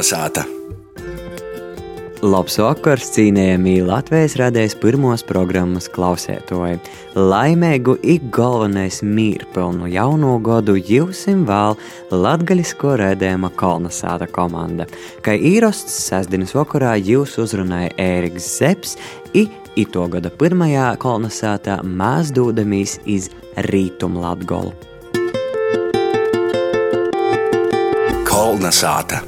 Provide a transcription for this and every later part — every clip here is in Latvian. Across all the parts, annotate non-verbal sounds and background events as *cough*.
Kalnasāta! Labs vakars, cienījamie Latvijas radējas pirmos programmas klausētoji. Laimīgu ik galvenais mīrpilnu jauno gadu jūsim vēl latgaļisko rēdējuma Kalnasāta komanda. Kā īrosts sestdienas vakarā jūs uzrunāja Ēriks Zeps, i ito gada pirmajā Kalnasātā mēs dodamies iz Rītum Latgolu. Kalnasāta!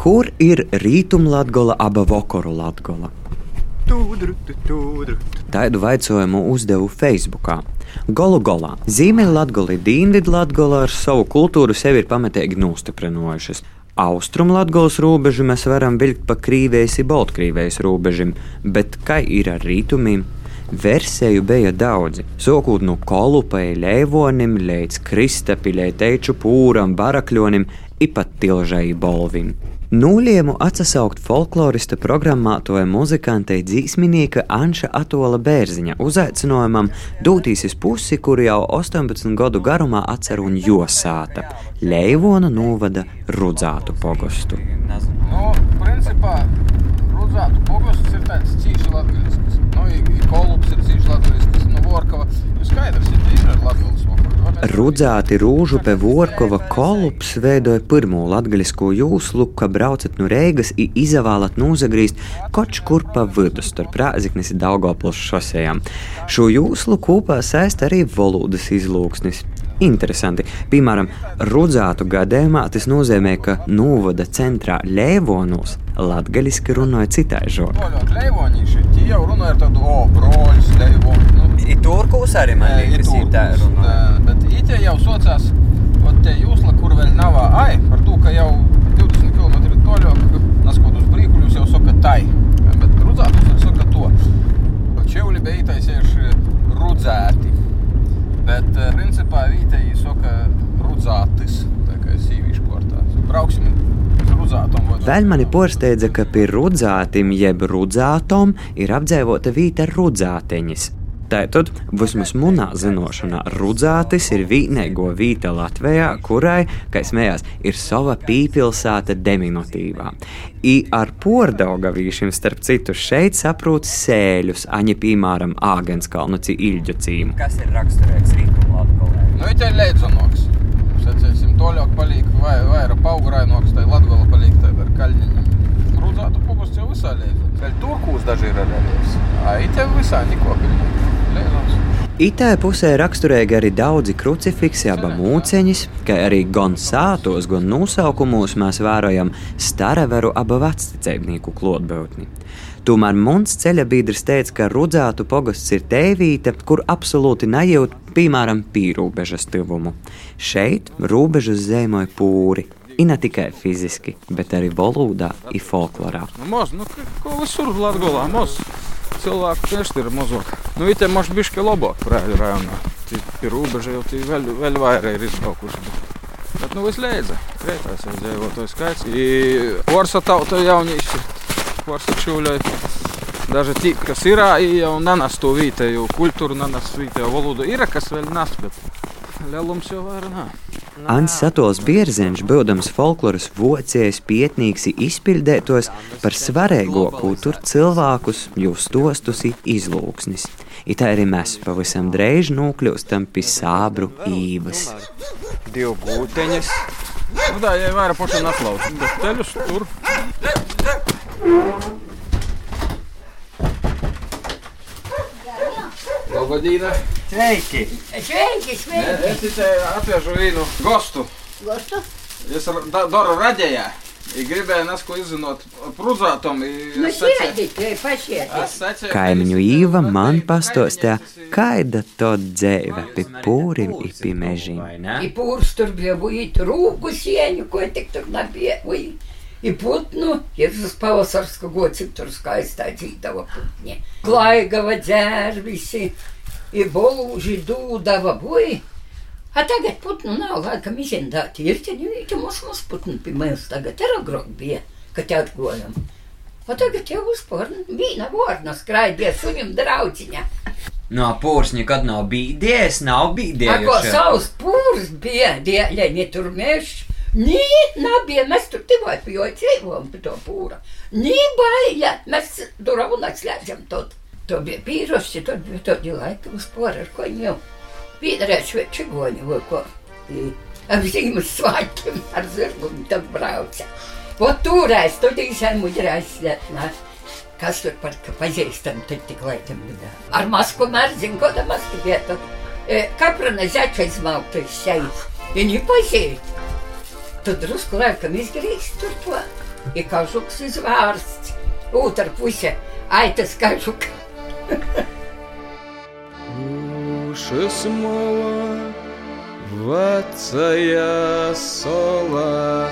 Kur ir rītumlatgola, aba vokoru latgola? Tādu jautājumu uzdevu Facebook. Golu golā Ziemeļlatgola un Dienvidlatgola ar savu kultūru sevi ir pamatīgi nostiprinājušas. Austrumlatgolas robežu mēs varam vilkt pa Krīvijas un Baltkrievijas robežam, bet kā ir ar rītumiem? Versiju bija daudzi, sākot no kolupai, lēvonim, līdz kristapilē, teču pūram, barakļonim, ipat tilžai bolvim. Nūliemu atsaukt folklorista programmātoja muzikantei dzīsminīka Anša Atola Bērziņa uzaicinājumam dūtīs uz pusi, kuru jau 18 gadu garumā atcer un josāta - Leivona novada Rudzātu pogostu. Nu, principā, Rudzātu pogosts ir tāds cīši latgaļisks. Nu, i, i Kolups ir cīši latgaļisks, nu, Vorkava. Nu, skaidrs, ir ar latgaļas vakaru. Rudzāti rūžu pie Vorkova kolups veidoja pirmo latgaļisko jūslu, ka braucat no Reigas i izavālat nūzagrīst koč kur pa vidu starp Rāziknis un Daugavpils šosejām. Šo jūslu kopā saist arī valodas izlūksnis. Interesanti. Piemēram, rudzātu gadījumā tas nozīmē, ka novada centrā Lēvonos latgaļiski runāja citai broļus, leivoņi. Nu, I turkūs arī man i liekas, ir tā turkus, runā. ā, Bet ītie jau socās, ot te jūsla, kur vēl nav ai, par to, ka jau 20 km toļok, naskot uz brīkuļus, jau saka tai. Bet rudzātus jau saka to. Čevli bija ītaisieši rudzēti. Bet, eh, principā, vītēji saka rudzātis, tā kā sīvīšu kortā. Brauksim Vēl mani pārsteidza, ka pie rudzātim jeb rudzātom ir apdzīvota vīta rudzāteņas. Tātad, vismaz manā zināšanā, rudzātis ir vienīgo vīta Latvijā, kurai, kā smējās, ir sava pīpilsēta diminutīvā. I ar pordaugavīšiem, starp citu, šeit saprot sēļus, aņa piemēram Āgenskalnu ci Ilģu cīmu. Kas ir raksturīgs rītum Latgolē? Nu, ir leidzanoks. Sacēsim, toļāk paliek vai, vairāk paugurainoks, tai Latgola paliek tai ar kaļņiņiem. Rudzātu pogus jau visā leidzans. Vēl turkūs daži ir reliefs. A, it jau visā niko pilnīgi. Leidzans. Itā pusē raksturīgi arī daudzi krucifiksi, aba mūceņas, kā arī gan sātos, gan nosaukumos mēs vērojam stareveru aba vecticēbnieku klotbūtni. Tomēr mums ceļa biedrs teica, ka rudzātu pogasts ir tēvīte, kur absolūti nejūt, piemēram, pīrūbežas tuvumu. Šeit robežas zīmoja pūri. I ne tikai fiziski, bet arī valodā, ir folklorā. Nu, moz, nu, ko visur moz. Cilvēku tieši ir mazāk. Nu, it ir mož bišķi labāk, prēļu rajonā. Tie pie robeža jau tie vēl, vēl vairāk ir izbraukuši. Bet, bet nu, viss leidza. Kreitās jau dzīvotāju skaits. I Orsa tauta jaunīši, Orsa čūļai. Daži tie, kas ir, i jau nenas to vietējo kultūru, nenas vietējo valodu. Ir, kas vēl nes, bet lielums jau vairāk nav. Ants Satols Bierziņš, būdams folkloras vocējs, pietnīgs, izpildētos par svarīgāko tur cilvēkus, jūs stostus izlūksnis. It arī mēs pavisam drēž nokļūstam pie sābru īvas. Divu būteņas. Nu, tā jau ir vairāk pašai neslauc. Bet teļus tur. Labadīna! Sveiki! Sveiki, sveiki! Es te atvežu vienu gostu. Gostu? Es da- daru raģējā. I gribēju nesko izzinot pruzātom. Nu, sēdīt, vai pašiet. Kaimiņu īva man pastostā, kāda to dzēve pie pūrim un pie mežiem. I pūrs tur bija būt rūgu sieņu, ko tik tur nabija. Ui. I putnu, Jēzus pavasars, ka go cik tur skaistā dzīdava putņi. Klaigava dzērvisi, i bolūži dūdava bui. A tagad putnu nav, laikam izindāti. Ir te nevīti mums mums putnu pie mēs tagad ir agrāk bija, kad te atgojam. O tagad jau vispār viena vārna skraidīja sunim draudziņa. No pūrs nekad nav bīdies, nav A, bīdies. savus pūrs bija, dēļ, tur mēs. Nī, nebija, mēs tur tikai pie dzīvojam pie to pūra. Nī, baila, mēs tur un atslēdzam to. Bija pīroši, tur bija tādi laiki uz pora, ar ko jau pīdarēs vai čigoņi vai ko. Ap zīmes svētkiem ar zirgumu tam brauca. O turēs, tu tīsai muģrēs slētnā. Kas tur par ka pazīstam, tad tik laikam bija. Ar masku mērziņu, ko da masku vietu. Kaprana zeča izmalta iz sejas. Viņi pazīst. Tu drusku laikam izgrīst tur to. Ir kažuks izvārsts. Otra puse. Aitas kažuk. Уши Шесмола, вацая сола,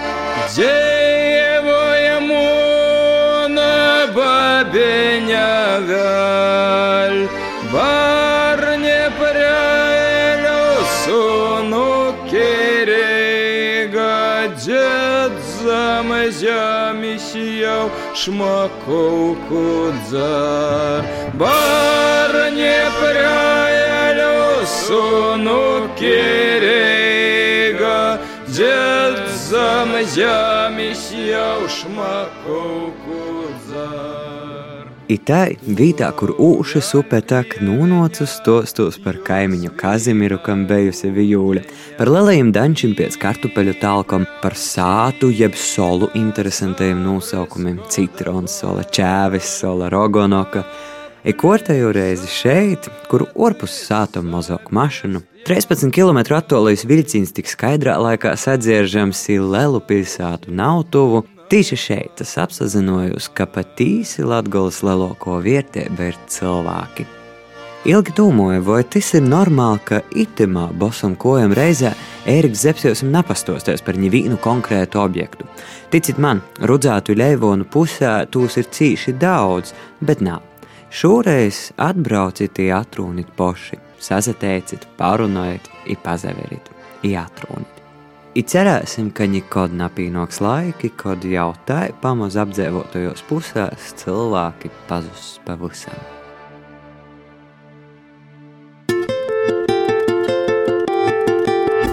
Деево ему на бабеня вяль, Барне прялю суну керега, Дед замазя месиял шмаковку дзарь, Барне прялю суну керега, Дед замазями сиял, шмаков кудзар. Itai vietā, kur ūšas upe tek nonācis stostos par kaimiņu Kazimiru, kam bijusi vijūļa, par lielajiem dančiem pēc kartupeļu talkom, par sātu jeb solu interesantiem nosaukumiem - citrons, sola, čēvis, sola, rogonoka. Ir kortējo reizi šeit, kur orpus sātam mazāku mašīnu. 13 km attālīs vilciens tik skaidrā laikā sadzieržams Lelu pilsētu nav tuvu. Tieši šeit es apzinājos, ka patīsi Latvijas lielāko vērtību ir cilvēki. Ilgi domāju, vai tas ir normāli, ka itimā bosam kojam reizē Ēriks Zepsjos nepastosties par nevienu konkrētu objektu. Ticiet man, rudzātu leivonu pusē tūs ir cīši daudz, bet nav. Šoreiz atbrauciet, atrunīt poši, sazatēciet, parunājiet, ipazaveriet, atrunīt. I cerēsim, ka nekad nepīnoks laiki, kad jau tā pamaz apdzīvotajos pusēs cilvēki pazudīs pavisam.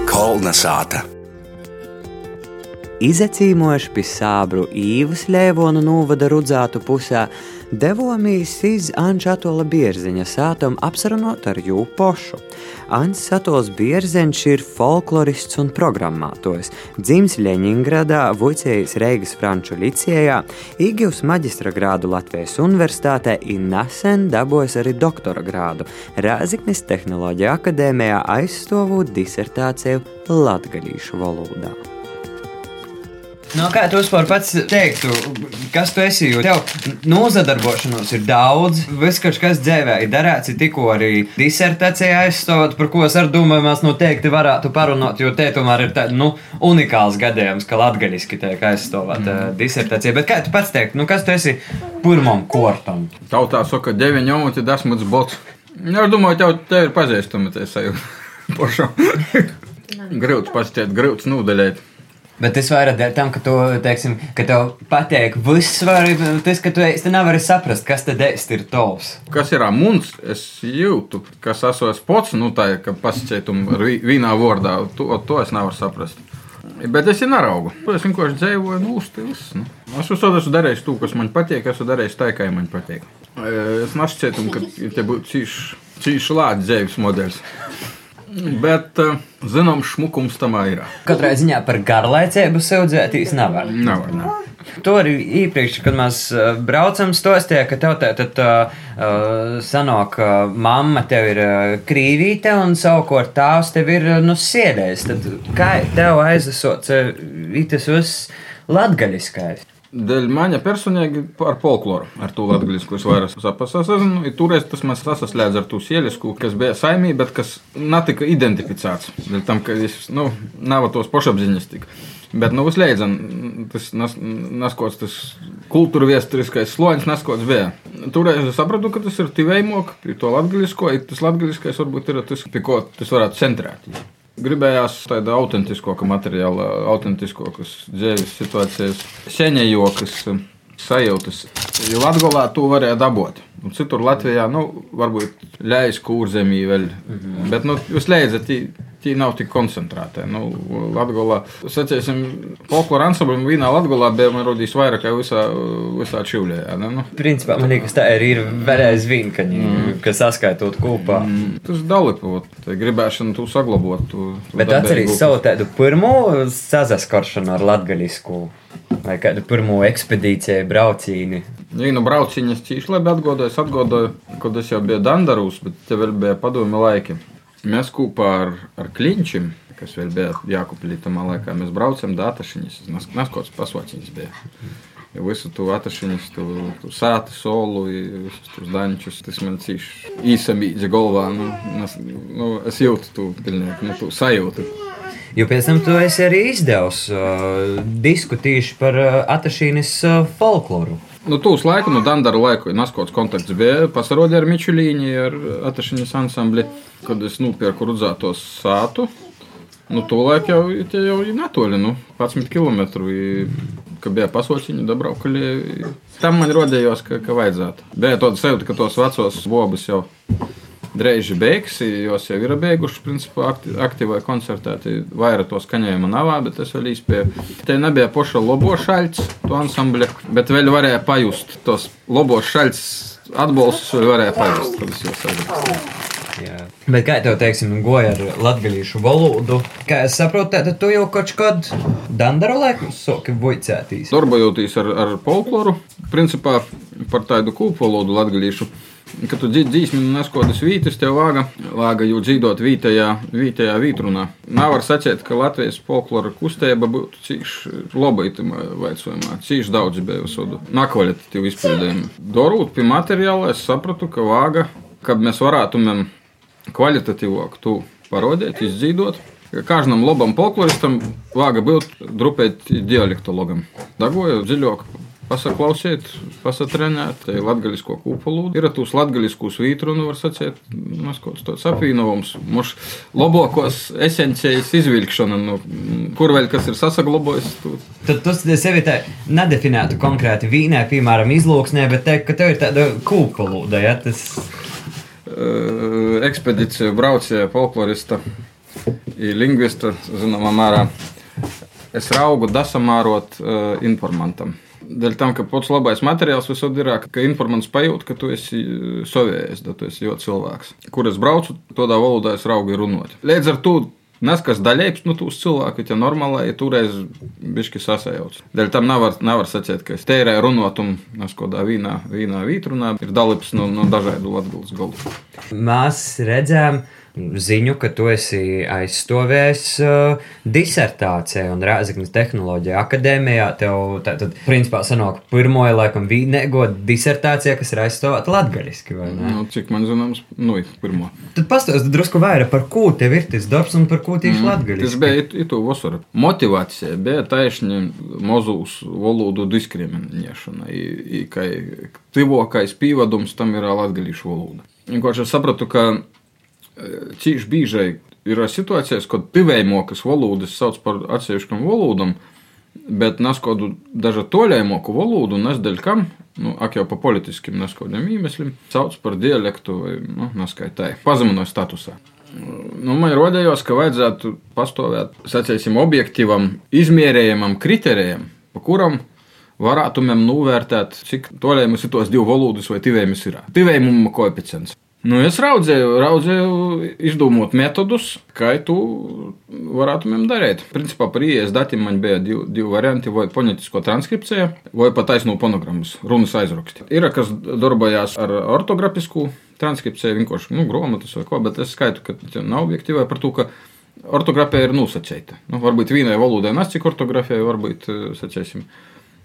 Kolna sāta. Izacīmojuši pie sābru īvas ļēvonu novada rudzātu pusē, devāmies iz Anča Atola bierziņa sātam apsarunot ar jū pošu. Ants Atols bierziņš ir folklorists un programmātojs. Dzims Ļeņingradā, Vuicējas Reigas Franču licējā, Igivs maģistra grādu Latvijas universitātē un nesen dabūjis arī doktora grādu Rāziknis Tehnoloģija akadēmijā aizstāvot disertāciju latgalīšu valodā. No kā tu vispār pats teiktu, kas tu esi? Jo tev nozadarbošanos ir daudz, viss kas dzīvē ir darīts, ir tikko arī disertācijā aizstāvot, par ko es arī domāju, mēs noteikti varētu parunāt, jo te tomēr ir tāds nu, unikāls gadījums, ka latgaļiski tiek aizstāvot mm. disertācija. Bet kā tu pats teiktu, nu kas tu esi pirmam kortam? Tautā saka, deviņi omoti, desmit bots. Nu, es domāju, tev, tev ir pazīstama tā sajūta. *laughs* *laughs* Grūts pastāstīt, grūts nodaļēt. Bet tas vairāk dēļ tam, ka, tu, teiksim, ka tev patīk viss, tas, ka tu īsti nevari saprast, kas tad ir tavs. Kas ir mūns, es jūtu, kas esmu es pats, nu tā, ka pasakētum vienā vārdā, to, to es nevaru saprast. Bet es neraugu. Es vienkārši dzīvoju, nu, uztīvis. Nu. Es uzsācu, esmu darījis to, kas man patīk, esmu darījis tā, kā man patīk. Es nešķietu, ka te būtu cīši, lādes dzīves modelis. Bet, zinām, šmukums tam ir. Katrā ziņā par garlaicību sūdzēties nevar. Nevar, nevar. To arī iepriekš, kad mēs uh, braucam, stostie, ka tev tā tad uh, sanāk, ka mamma tev ir krīvīte un savukārt tās tev ir nu sēdējis. Kā tev uh, itas uz latgaļiskais? Dēļ maņa personīgi ar folkloru, ar to latviešu, es vairāk sazinu. Toreiz tas man sasaslēdz ar to sielisku, kas bija saimī, bet kas netika identificēts. Dēļ tam, ka es, nu, nav tos pašapziņas tik. Bet, nu, uzliedzam, tas neskots, tas kultūra vēsturiskais sloņas neskots bija. Toreiz es sapratu, ka tas ir tivējumok, to latgaļisko, tas latgaļiskais varbūt ir tas, pie ko tas varētu centrēt. Gribējās tādu autentiskāku materiālu, autentiskākas dzīves situācijas, seņējokas sajūtas. Jo Latvijā to varēja dabūt. Un citur Latvijā, nu, varbūt ļaus kūrzemī vēl. Mm -hmm. Bet, nu, jūs leidzat, tie nav tik koncentrēti. Nu, Latvijā, sacīsim, folklora ansamblim vienā Latvijā bija, rodīs vairāk kā visā, visā čivļā. Ne? Nu. Principā man liekas, tā ir, ir vēlreiz vinkaņi, mm. kas saskaitot kopā. Mm. Tas dalīpot, gribēšana tu saglabot. Tu, tu Bet atcerīs savu tādu pirmo sazaskaršanu ar latgaļisku. Vai kādu pirmo ekspedīciju braucienu? Jā, nu brauciņš cīši labi atgādāju. Es atgādāju, kad es jau biju Dandarūs, bet te vēl bija padomi laiki. Mēs kopā ar, ar Klinčiem, kas vēl bija Jākuplī tamā laikā, mēs braucam da Atašiņas. Nas kāds pasvaciņas bija. Ja visu to atašiņas, tu, tu sāti solu, visus tos dančus, tas man cīši īsamīdzi galvā. Nu, nu, es jūtu to pilnīgi, nu, tu sajūtu. Jo pēc tam tu esi arī izdevusi uh, disku tieši par uh, Atašīnas uh, folkloru. Nu, tūs laiku, nu, Dandara laiku, Naskots kontakts bija pasarodē ar Mičulīņu, ar Atašiņas ansambli, kad es nopirku rudzētos sātu. Nu, to laiku jau, jau ir netoļi, nu, 11 km. Kad bija pasauciņi, dabraukali. Tam man rodējos, ka, ka vajadzētu. Bija tāda sajūta, ka tos vecos bobus jau Dreiži beigas, jos jau ir beigušas, principā, aktīvai koncertēti. Vairāk to skaņojumu nav, bet es vēl īstenībā. Te nebija poša lobo šaļts, to ansambļa, bet vēl varēja pajust tos lobo šaļts atbalstus, vēl varēja pajust. Tas jau sagatavots. Jā. Bet kā tev teiksim, goja ar latviešu valodu? Kā es saprotu, tad tu jau kaut kad dandaru laiku soki voicētīs. Darbojoties ar, ar folkloru, principā par tādu kūpu valodu latviešu Kad tu dzīsmi neskodas vītas, tev vāga, vāga jau dzīvot vītajā, vītajā vītrunā. Nav var sacīt, ka Latvijas folklora kustība būtu cīši laba itamā vaicojumā. Cīši daudz bija visodu nakvalitatīvu izpildījumu. Dorūt pie materiāla es sapratu, ka vāga, kad mēs varētu kvalitatīvāk tu parodēt, izdzīvot. Kādam labam folkloristam vāga būt drupēt dialektologam. Dagoju dziļāk Pasaklausiet, pasatrenēt, te latgaļisko kūpolu. Ir tūs latgaļiskos vītru, nu var sacīt, mēs kaut tāds apvienojums. Mums labākos esencijas izvilkšana, nu, kur vēl kas ir sasaglabājis. Tu. Tad tu sevi tā nedefinētu konkrēti vīnē, piemēram, izlūksnē, bet teikt, ka tev ir tāda kūpolūda, ja tas. Ekspedīcija braucēja folklorista, lingvista, zināmā mērā. Es raugu dasamārot uh, informantam. Dēļ tam, ka pats labais materiāls visur ir, ka informants pajūt, ka tu esi eh, savējais, ka tu esi jau cilvēks. Kur es braucu, tādā valodā es raugu runāt. Līdz ar to Neskas daļēks no nu, tūs cilvēku, ja normālā, ja toreiz bišķi sasajauc. Dēļ tam nevar, nevar sacīt, ka es tērēju runāt un neskodā vīnā, vīnā vītrunā, ir dalības no, no dažādu latgulas galdu. Mēs redzējām, ziņu, ka tu esi aizstāvējis uh, disertācijā un Rēzaknes tehnoloģija akadēmijā. Tev tā, tad, principā, sanāk pirmo, laikam, vīnego disertācija, kas ir aizstāvēta latgaliski, vai ne? Nu, cik man zināms, nu, pirmo. Tad pastāsti drusku vairāk par ko tev ir tas darbs un par ko tieši mm, latgaliski. Tas bija itu vasara. Motivācija bija taisni mozūs valodu diskriminēšana, kā tivokais pīvadums tam ir latgalīšu valoda. Vienkārši es sapratu, ka cīši biežai ir situācijas, kad pivējmokas valodas sauc par atsevišķām valodām, bet neskodu dažu toļēmoku valodu, nesdaļ kam, nu, ak jau pa politiskiem neskodiem iemesliem, sauc par dialektu vai, nu, neskaitai, pazeminoja statusā. Nu, man rodējās, ka vajadzētu pastāvēt, sacīsim, objektīvam, izmērējamam kriterijam, pa kuram varētu mēs novērtēt, cik toļējumus ir tos divu valodas vai tivējumus ir. Tivējuma koeficients. Nu, es raudzēju, raudzēju izdomot metodus, kā tu varētu mums darīt. Principā par IES datiem man bija divi, divi varianti, vai fonētisko transkripciju, vai pat taisno fonogrammas, runas aizraksti. Ir, kas darbojās ar ortografisku transkripciju, vienkārši nu, grāmatas vai ko, bet es skaitu, ka nav objektīvai par to, ka ortografija ir nosacīta. Nu, varbūt vienai valodai nes cik ortografija, varbūt, sacēsim,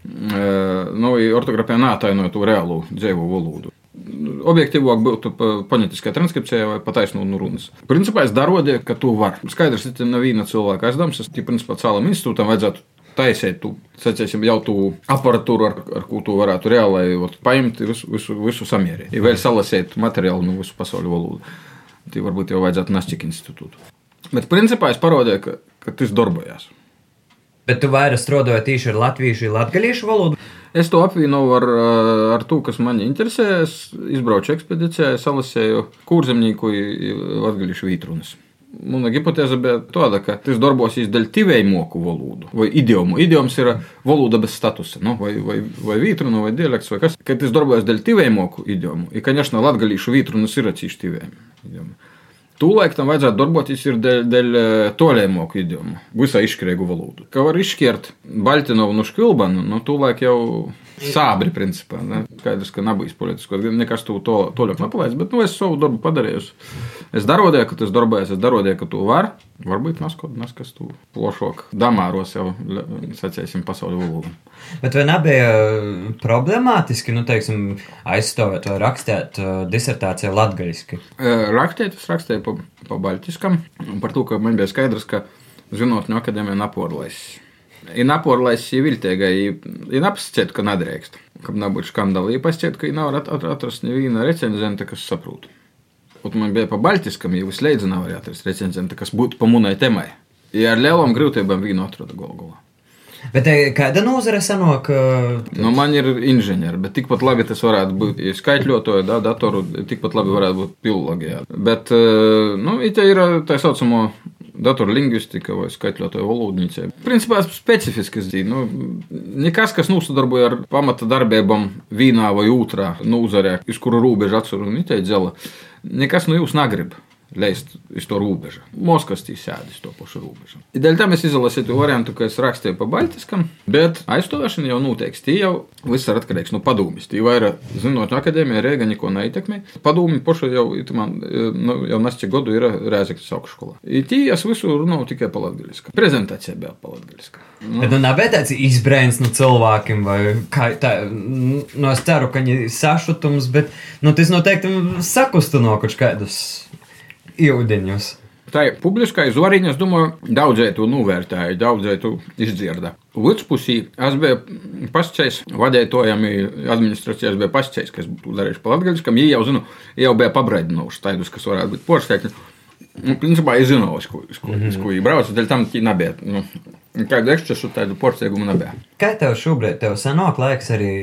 nu, ortografija neatainoja to reālu dzīvo valodu objektīvāk būtu fonētiskā transkripcijā vai pataisnot no runas. Principā es darodu, ka tu vari. Skaidrs, ka nav viena cilvēka aizdevums. Es principā cēlam institūtam vajadzētu taisīt, tu, sacīsim, jau tu aparatūru, ar, ar ko tu varētu reāli ot, paņemt visu, visu, visu samierīt. Ja vēl salasīt materiālu no visu pasaules valodu, tad varbūt jau vajadzētu Nasčika institūtu. Bet principā es parodīju, ka, ka tas darbojās. Bet tu vairāk strādāji tieši ar latviešu, latviešu valodu? Es to apvienoju ar, eh, ar to, kas man interesē. Es izbraucu ekspedīcijā, salasēju kurzemnieku latgaļiešu vītrunas. Mana hipotēze bija tāda, ka tas darbosies dēļ tivējumāku valodu vai idiomu. Idioms ir valoda bez statusa, nu, vai, vai, vai vītruna, vai dialekts, vai kas. Kad tas darbojas dēļ tivējumāku idiomu, ir, конечно, latgaļiešu vītrunas ir atsevišķi tivējumi. Tūlēk tam vajadzētu darboties dēļ, dēļ tolēmoku idiomu, visā izšķirīgu valodu. Kā var izšķirt Baltinovu no Škilbanu, nu, tūlēk jau sābri, principā. Ne? Skaidrs, ka nav bijis politiskos, nekas to, to, to ļoti nepalaidis, bet nu, es savu darbu padarīju. Es darodēju, ka tas darbojas, es darodēju, ka to var. Varbūt nas kas tu plašāk damāros jau, sacēsim, pasaules valodu. Bet vai nebija problemātiski, nu, teiksim, aizstāvēt vai rakstīt uh, disertāciju latgaļiski? Rakstīt, es rakstīju pa, pa baļķiskam, par to, ka man bija skaidrs, ka zinātņu akadēmija naporlais. Ir naporlais, ir viltīgai, ir apsciet, ka nedrīkst. Kad nebūtu skandāli, ir pasciet, ka nav atrast neviena recenzenta, kas saprot. Un man bija pa baļķiskam, jau arī atrast recenzenta, kas būtu pa munai temai. Ja ar lielām grūtībām vīnu atrada golgolā. Bet kāda nozare sanāk? Nu, man ir inženieri, bet tikpat labi tas varētu būt skaitļotāji, da, datoru, tikpat labi varētu būt filologijā. Bet, nu, it ir tā saucamo datorlingvistika vai skaitļotāja valodnīca. Principā specifiskas dzīve. Nu, nekas, kas nosadarbojas ar pamata darbībām vienā vai otrā nozarē, uz kuru robežu atceru un iteidzela, nekas no jūs negrib leist uz to robežu. Moskavas tī sēdi uz to pašu robežu. Dēļ tam es izlasīju to variantu, ka es rakstīju pa Baltiskam, bet aizstāvēšana jau noteikti. Tī jau viss ir atkarīgs no padomjas. Tī vairāk zinot, akadēmija Rēga neko neietekmē. Padomi pašu jau, man, nu, jau nesķi godu ir Rēzekļas augšskolā. Tī es visu runāju tikai pa latgaļiskam. Prezentācija bija pa latgaļiskam. Nu. Bet nu nav tāds izbrēns no cilvēkiem, vai kā tā, nu, es ceru, ka viņi sašutums, bet, nu, tas noteikti sakustino kaut kādus ūdeņus. Tā ir publiskā zvariņa, es domāju, daudzēji to novērtēja, daudzēji to izdzirda. Līdzpusī es biju pasčējis, vadītājiem administrācijās bija pasčējis, kas būtu darījuši pa latgaļiskam, viņi jau zinu, jau bija pabraidinoši taidus, kas varētu būt poršteikti. Nu, principā es zināju, uz ko, uz ko, mm -hmm. uz ko viņi brauc, dēļ tam viņi nebija. Nu, kādu ekšķesu tādu porsteigumu nebija. Kā tev šobrīd, tev sanāk laiks arī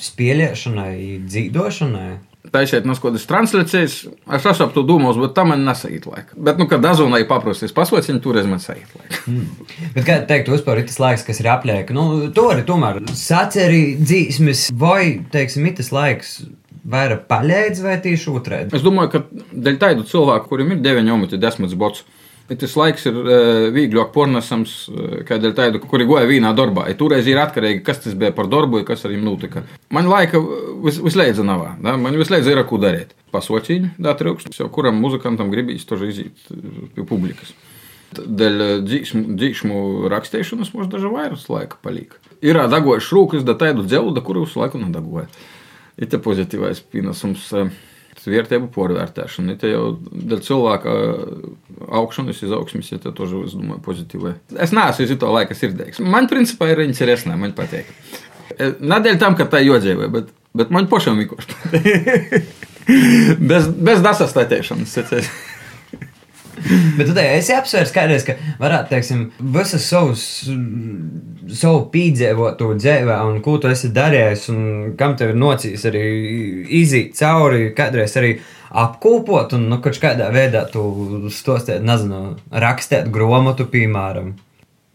spēlēšanai, dzīvošanai? Taisiet no kādas translācijas. Es saprotu, domos, bet tam man nesaiet laika. Bet, nu, kad dazonai paprasties pasauciņu, toreiz man saiet laika. *laughs* Mm. Bet, kā teikt, vispār ir tas laiks, kas ir aplieka, nu, to arī tomēr saceri dzīsmes vai, teiksim, tas laiks. Vairāk paļēdz vai tieši otrādi? Es domāju, ka dēļ tādu cilvēku, kuriem ir 9 minūtes, 10 bots, Bet tas laiks ir uh, vieglāk pornesams, uh, kādēļ tādu, kuri goja vienā darbā. Ja toreiz ir atkarīgi, kas tas bija par darbu, kas ar viņiem notika. Man laika vis, vislēdza nav, da? man vislēdza ir, ko darīt. Pasociņu, da trūkst, jau kuram muzikantam gribīs to iziet pie publikas. Dēļ dzīsmu rakstīšanas mums daži vairāk laika palika. Ir dagojuši rūkas, da tādu dzelu, da kuru visu laiku nedagoja. Ir te pozitīvais pienesums. Uh, вērtību pārvērtēšana. Tā jau dēļ cilvēka uh, augšanas, izaugsmes, ja tas arī, es domāju, pozitīvai. Es neesmu uz to laika sirdīgs. Man, principā, ir interesanti, man patīk. Eh, Nedēļ tam, ka tā jodzīvē, bet, bet man pašam vienkārši patīk. *laughs* bez, bez dasastatēšanas. *laughs* Bet tu esi apsvērs kādreiz, ka varētu, teiksim, visas savus, savu pīdzēvotu dzīvē, un ko tu esi darījis, un kam tev ir nocīs arī iziet cauri, kādreiz arī apkopot, un, nu, kaut kādā veidā tu stostēt, nezinu, rakstēt gromatu, piemēram.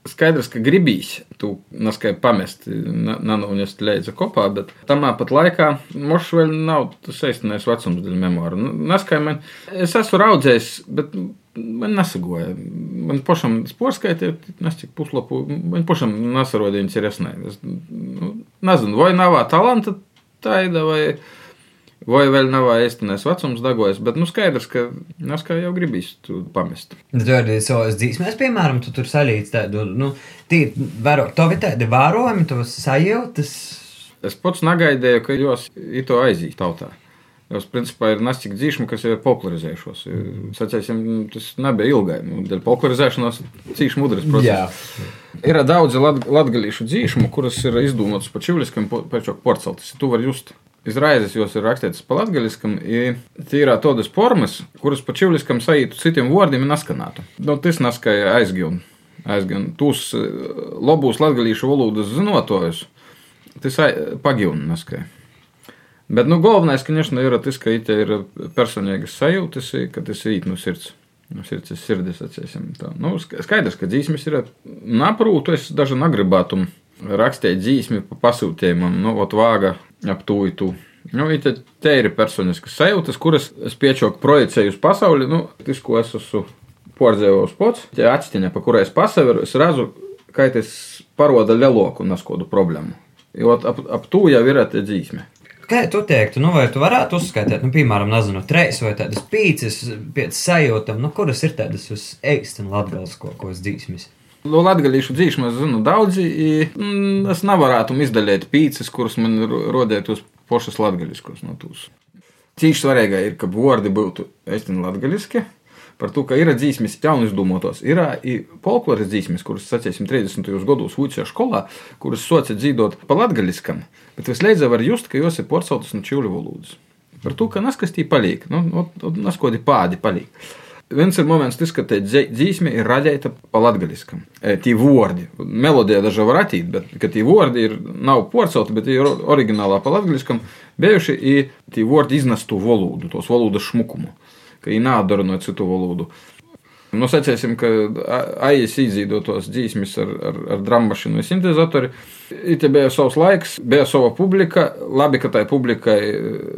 Skaidrs, ka gribīs tu neskai pamest, nanūnest leidza kopā, bet tamā pat laikā mošs vēl nav tas saistīnais vecums dēļ memoāru. Neskai man, es esmu raudzējis, bet man nesagoja. Man pašam sportskaitē, nescik puslapu, man pašam nesarodīja interesnē. Es nu, nezinu, vai nav talanta taida, vai, vai vēl nav īstenais vecums dagojas, bet nu skaidrs, ka Naskā jau gribīs tu pamest. Tu arī savas dzīsmēs, piemēram, tu tur salīdz tādu, nu, tī, vēro, to ir tādi vērojumi, tos sajūtas. Es pats negaidīju, ka jūs to aizīt tautā. Jos, principā, ir nascik dzīšana, kas ir popularizējušos. Sacēsim, tas nebija ilgai. Nu, dēļ popularizēšanās cīši mudras process. Ir daudzi lat, latgalīšu dzīšanu, kuras ir izdomātas pa čivliskam, pēc porcelātas. Tu vari just. Izraizes jos ir rakstītas pa latgaļiskam, ir tīrā tādas formas, kuras pa čivliskam saītu citiem vārdiem neskanātu. Nu, tas neskaja aizgūnu. Aizgan tūs labūs latgaļīšu valodas zinotājus tas pagilnaskai. Bet, nu, galvenais, конечно, ir tas, ka it ir personīgas sajūtas, ka tas ir no sirds. No sirds, sirdis, atcīsim. Tā. Nu, skaidrs, ka dzīsmis ir naprūtu, es daži negribētu rakstīt dzīsmi pa pasūtījumam, nu, ot vāga ap tūju. Nu, te, te ir personiskas sajūtas, kuras es piečoku projicēju uz pasauli, nu, tas, ko es esmu pordzēvos pats, tie atšķiņa, pa kurai es pasaveru, es redzu, ka tas paroda lielāku neskodu problēmu. Jo ap, ap to jau ir tie dzīsmi. Kā tu teiktu, nu, vai tu varētu uzskaitīt, nu, piemēram, nezinu, treis vai tādas pīcis pēc sajūtām, nu, kuras ir tādas uz eikstena latgaliskos dzīsmis? No latviešu dzīsmu es zinu daudzi, mm, es nevarētu izdaļēt pīcis, kuras man rodēt uz pošas latgaliskos no tūs. Cīši svarīgā ir, ka vārdi būtu eikstena latgaliski, par to, ka ir dzīsmes jaunu izdomātos. Ir folkloras dzīsmes, kuras, sacīsim, 30. gados Vūcijā skolā, kuras soca dzīvot pa latgaliskam, bet vislēdza var just, ka jos ir porceltas no čīļu valodas. Par to, ka naskastī paliek, nu, naskodi pādi paliek. Viens ir moments, tas, ka te dzīsme ir radīta pa latgaliskam. E, tī vārdi, melodija dažā var attīt, bet ka tī vārdi ir nav porcelti, bet ir oriģinālā pa latgaliskam, bijuši tī vārdi iznestu valodu, tos valodas šmukumu ka viņi nādara no citu valodu. Nu, secēsim, ka AIS izdzīvotos dzīsmis ar, ar, ar drāmašanu sintēzatori. Te bija savs laiks, bija sava publika. Labi, ka tai publikai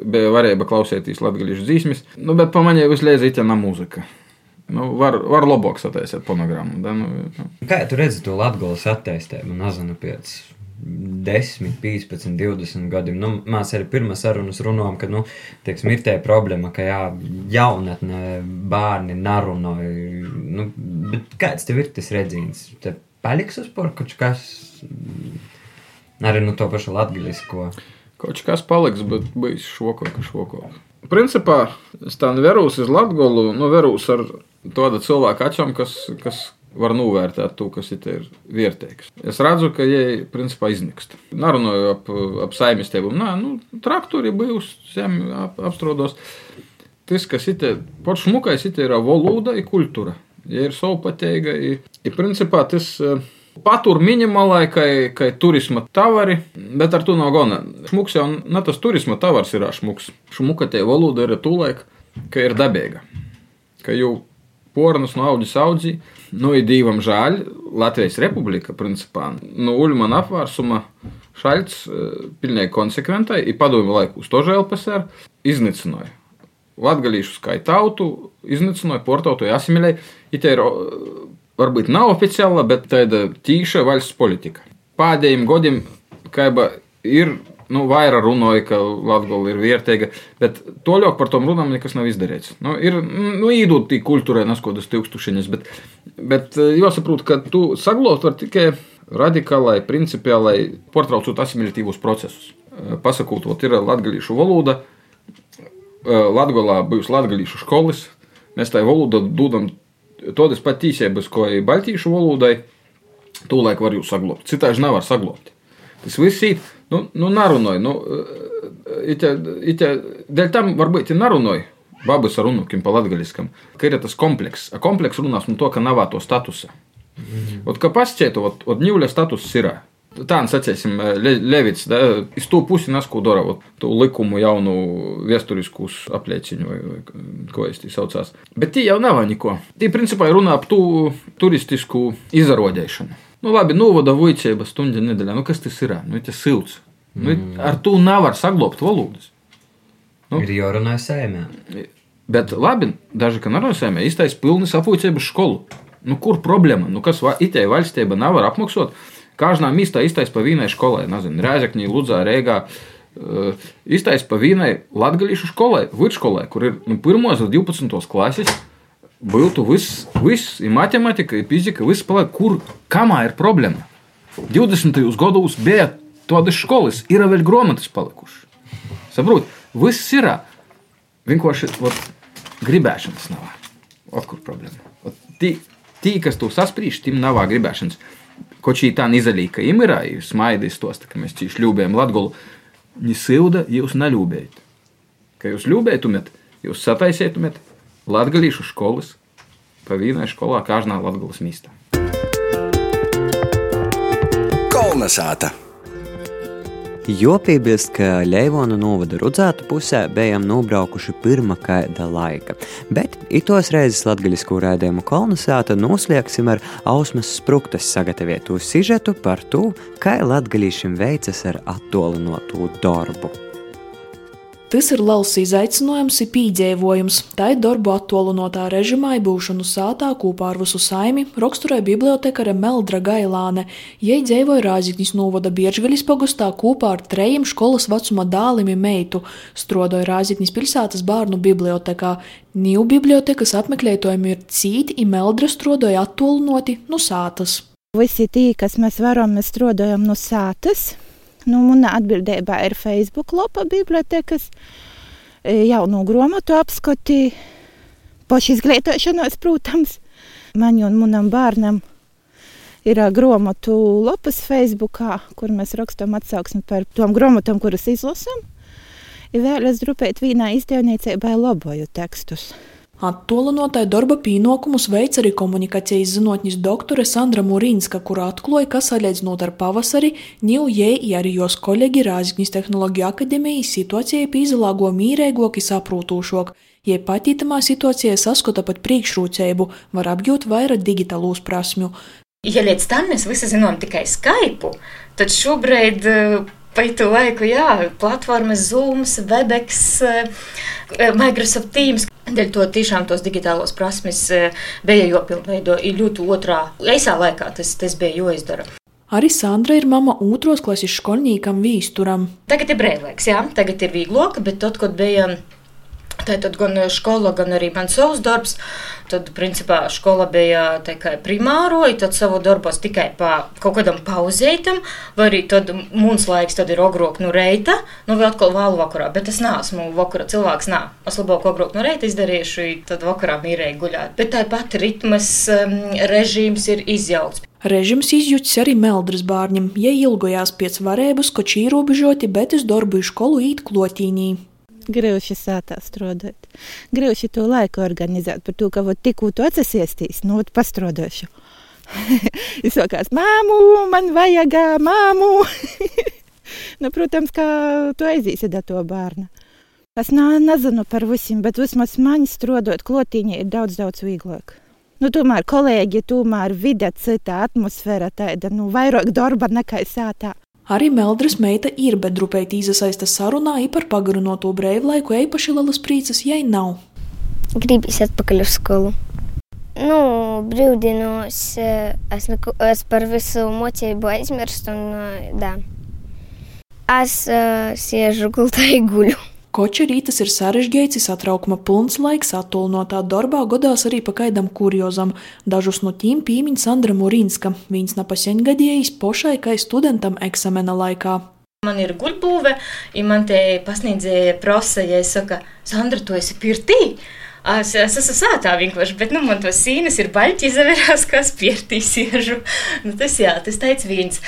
bija varēja klausīties latviešu dzīsmis, nu, bet pamanīja vislēdz itena mūzika. Nu, var, var labāk sataisīt fonogrammu. Da, nu, nu. Kā tu redzi to latgales attīstību? Nezinu, pēc 10, 15, 20 gadiem. Nu, mēs arī pirmā sarunas runājām, ka nu, teiksim, ir tā problēma, ka jā, jaunatne bērni narunāja. Nu, kāds tev ir tas redzījums? Te paliks uz porkuču, kas arī nu, to pašu latgalisko. Kaut kas paliks, bet bijis šokāk, šokāk. Principā es tā neverūs uz Latgolu, nu verūs ar tādu cilvēku acīm, kas, kas var novērtēt to, kas ir vērtīgs. Es redzu, ka viņi principā iznīkst. Nerunāju ap, ap saimniecību. Nē, nu, traktori būs zemi ap, apstrādos. Tas, kas ir pats šmukais, ir valoda un kultūra. Ja ir savpateiga, ir principā tas. Patur minimālai, kā, kā turisma tavari, bet ar to nav gana. Šmuks jau ne tas turisma tavars ir šmuks. Šmuka tie valoda ir tūlēk, ka ir dabīga. Ka jau pornas no audzes audzī, Nu, ir divam žēl. Latvijas republika, principā, no Uļmana apvērsuma Šaļts eh, pilnīgi konsekventai, ir padomju laiku uz to LPSR, iznīcināja. Latgalīšu skaitu tautu, iznīcināja portautu, asimilēja. It ir varbūt nav oficiāla, bet tāda tīša valsts politika. Pēdējiem gadiem, kā ir nu, vairāk runāja, ka Latvija ir vērtīga, bet toļāk par tom runām nekas nav izdarīts. Nu, ir nu, īdūt tī kultūrai neskodas tūkstošiņas, bet, bet eh, jāsaprot, ka tu saglot var tikai radikālai, principiālai, portraucot asimilitīvus procesus. Eh, pasakot, ot ir latgalīšu valoda, Latgolā bijusi latgalīšu skolas, mēs tai valodu dodam todas pat tīsības, ko ir baltīšu valodai, tūlēk var jūs saglobt. Citādi nevar saglobt. Tas viss ir Nu, nu narunoj, nu, ite, ite, dēļ tam varbūt ir narunoj. Babas ar unukiem pa latgaliskam, ka ir tas kompleks. A kompleks runās no to, ka nav to statusa. Mm -hmm. Ot, ka pasķētu, ot, ot ņūļa status ir. Tā, sacīsim, Le, Levits, da, iz to pusi nesku dara, ot, to likumu jaunu vēsturiskus aplieciņu, vai, vai ko es tī saucās. Bet tī jau nav neko. Tī, principā, runā ap tu turistisku izarodēšanu. Nu, labi, novada voicība stundu nedēļā. Nu, kas tas ir? Nu, tas silts. Nu, mm. Ar to nevar saglobt valodas. Nu, ir jārunā sēmē. Bet labi, daži, ka nerunā sēmē, iztais pilni sapūcības skolu. Nu, kur problēma? Nu, kas itē valstība nevar apmaksāt? Kažnā mīstā iztais pa vienai skolai, nezinu, Rēzekņī, Ludzā, Rēgā. Uh, iztais pa vienai latgalīšu skolai, vidusskolai, kur ir nu, 1. un 12. klases būtu viss, viss ir matemātika, ir fizika, viss paliek, kur, kamā ir problēma. 20. gados bija tādas skolas, ir vēl grāmatas palikušas. Saprot, viss ir. Vienkārši gribēšanas nav. Ot, kur problēma? Ot, tī, tī, kas to saspriež, tiem nav gribēšanas. Ko šī tā izalīja, ka im ir smaidījis tos, ka mēs cīši ļūbējam Latgolu. Ni silda jūs neļūbējat. Ka jūs ļūbējumet, jūs sataisietumet, Latgalīšu skolas pa vienai skolā Kāžnā Latgales mīstā. Kolnesāta! Jo piebilst, ka Leivona novada rudzētu pusē bijām nobraukuši pirmā kaida laika, bet itos reizes latgaļisku rādījumu kolonizāta noslēgsim ar Ausmas spruktas sagatavietu sižetu par to, kā latgaļīšiem veicas ar attolinotu darbu. Tas ir liels izaicinājums, ir pīdzīvojums. Tā ir darbu attālinātā režīmā, būšanu sātā kopā ar visu saimi, raksturēja bibliotekare Meldra Gailāne. Jai dzīvoja Rāziknis novada Biežgaļas pagustā kopā ar trejiem skolas vecuma dālimi meitu, strodoja Rāziknis pilsētas bērnu bibliotekā. Niu bibliotekas apmeklētojumi ir cīti, un Meldra strodoja attālinoti no sātas. Visi tie, kas mēs varam, mēs strādājam no sātas. Nu, manā atbildībā ir Facebook lapa bibliotekas, e, jaunu grāmatu apskati, pašizglītošanos, protams. Man un manam bērnam ir grāmatu lapas Facebookā, kur mēs rakstām atsauksmi par tām grāmatām, kuras izlasām. Ir vēl es drupēt vienā izdevniecībā laboju tekstus. Attolinotai darba pienākumus veic arī komunikācijas zinātnes doktore Sandra Mūrīnska, kura atklāja, ka salīdzinot ar pavasari, Ņūjē arī jos kolēģi Rāzgņas tehnoloģiju akadēmijas situācija pīzalāgo mīrēgok un saprūtūšok. Ja patītamā situācijā saskata pat priekšrocību, var apgūt vairāk digitālūs prasmju. Ja līdz tam mēs visi zinām tikai Skype, tad šobrīd Pa to laiku, jā, platformas Zoom, Webex, Microsoft Teams. Dēļ to tiešām tos digitālos prasmes bija jāpilnveido ļoti otrā, eisā laikā tas, tas bija jāizdara. Arī Sandra ir mama otros klases skolniekam Vīsturam. Tagad ir brīvlaiks, jā, tagad ir vieglāk, bet tad, kad bija Tātad gan skola, gan arī mans savs darbs. Tad, principā, skola bija tikai primāro, tad savu darbos tikai pa kaut kādam pauzētam, vai arī tad mums laiks tad ir ogrok no reita, nu vēl atkal vēlu vakarā, bet es neesmu vakarā cilvēks, nā. Es labāk ogrok no reita izdarīšu, tad vakarā mīrēju guļāt. Bet tāpat ritmas um, režīms ir izjauts. Režims izjūtas arī Meldras bārņam, ja ilgojās pēc varēbas, ko šī ierobežoti, bet es darbu skolu īt klotīnī. Grūti sātā strādāt. Grūti to laiku organizēt, par to, ka tikko tu atsasiestīs, nu, pastrodošu. *laughs* Es sakās, māmu, man vajag māmu. *laughs* nu, protams, kā tu aizīsi da to bērnu. Es nā, nezinu par visiem, bet vismaz man strādājot klotīņā ir daudz, daudz vieglāk. Nu, tomēr kolēģi, tomēr vide, cita atmosfēra, tāda nu, vairāk darba nekā sātā. Arī Meldras meita ir, bet drupēji iesaista sarunā par pagarinoto brīvlaiku īpaši lielas prīcas, ja nav. Gribīs atpakaļ uz skolu. Nu, brīvdienos es, neko, es par visu mocību aizmirstu un tā. Es uh, siežu gultā guļu. Koča rītas ir sarežģīts, satraukuma pilns laiks, attālinātā darbā godās arī pakaidam kuriozam. Dažus no tiem pīmiņ Sandra Mūrīnska. Viņas napaseņgadījis pošai, kā studentam eksamena laikā. Man ir guļbūve, ja man te pasniedzēja prosa, ja es saku, Sandra, tu esi pirtī? Es, es esmu sātā vienkārši, bet nu, man to sīnas ir baļķi izavērās, kā spiertīs iežu. Nu, tas jā, tas teica viens.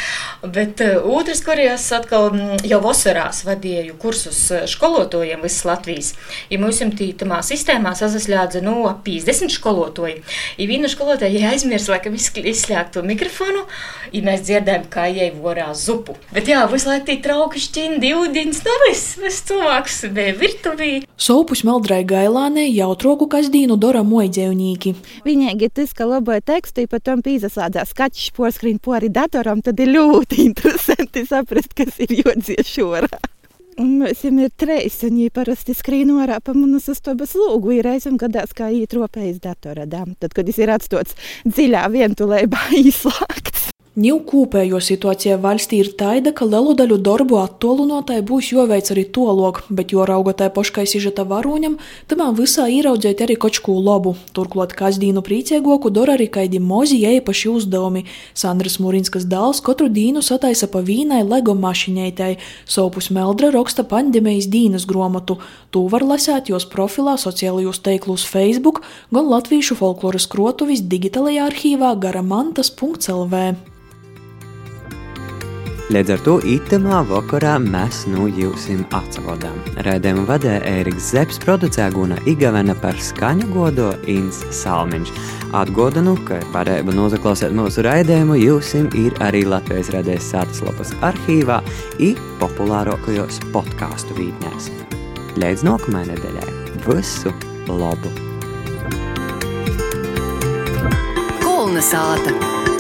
Bet uh, otrs, kur es atkal mm, jau vasarās vadīju kursus skolotājiem visas Latvijas. Ja mums tītamā sistēmā sasaslēdza no nu, 50 skolotāji. Ja viena skolotāja aizmirst, laikam izslēgt to mikrofonu, ja mēs dzirdējam, kā ejai vorā zupu. Bet jā, visu laiku tī trauki šķindi, ūdens, nu viss, viss cilvēks bija virtuvī. Sopus meldrai gailānē jautā troku kasdīnu dara moidzēvnīki. Viņai tas, ka laboja tekstu, pat tam pīzaslādzās skačs porskrīn pori datoram, tad ir ļoti *laughs* interesanti saprast, kas ir jodzies šorā. Un mēs jau ir trīs, un viņi parasti skrīn orā pa manas uztobas lūgu. Ir reizēm gadās, kā ietropējas datoradām. Tad, kad tas ir atstots dziļā vientulībā *laughs* izslēgts. Ņū kopējo situācija valstī ir tāda, ka lielu daļu darbu attēlotāji būs jāveic arī tolok, bet jo raugotāji paškai sižeta varoņam, tamā visā ieraudzēt arī kočku labu. Turklāt kasdīnu priecīgoku dara arī kaidi mozi īpaši uzdevumi. Sandras Mūrinskas dēls katru dienu sataisa pa vīnai Lego mašiņaitai, sopus Meldra raksta pandēmijas dīnas gromatu. To var lasēt jos profilā sociālajos teiklus Facebook, gan Latviešu folkloras krotuvis digitalajā arhīvā garamantas.lv. Līdz ar to itamā vakarā mēs nu jūsim atsavadām. Raidījumu vadē Ēriks Zepes producē Guna Igavena par skaņu godo Ins Salmiņš. Atgodinu, ka varēja nozaklausīt mūsu raidījumu, jūsim ir arī Latvijas radējas sātaslapas arhīvā i populārākajos podkāstu vītņās. Līdz nākamajai nedēļai! Visu labu! Kulna sāta!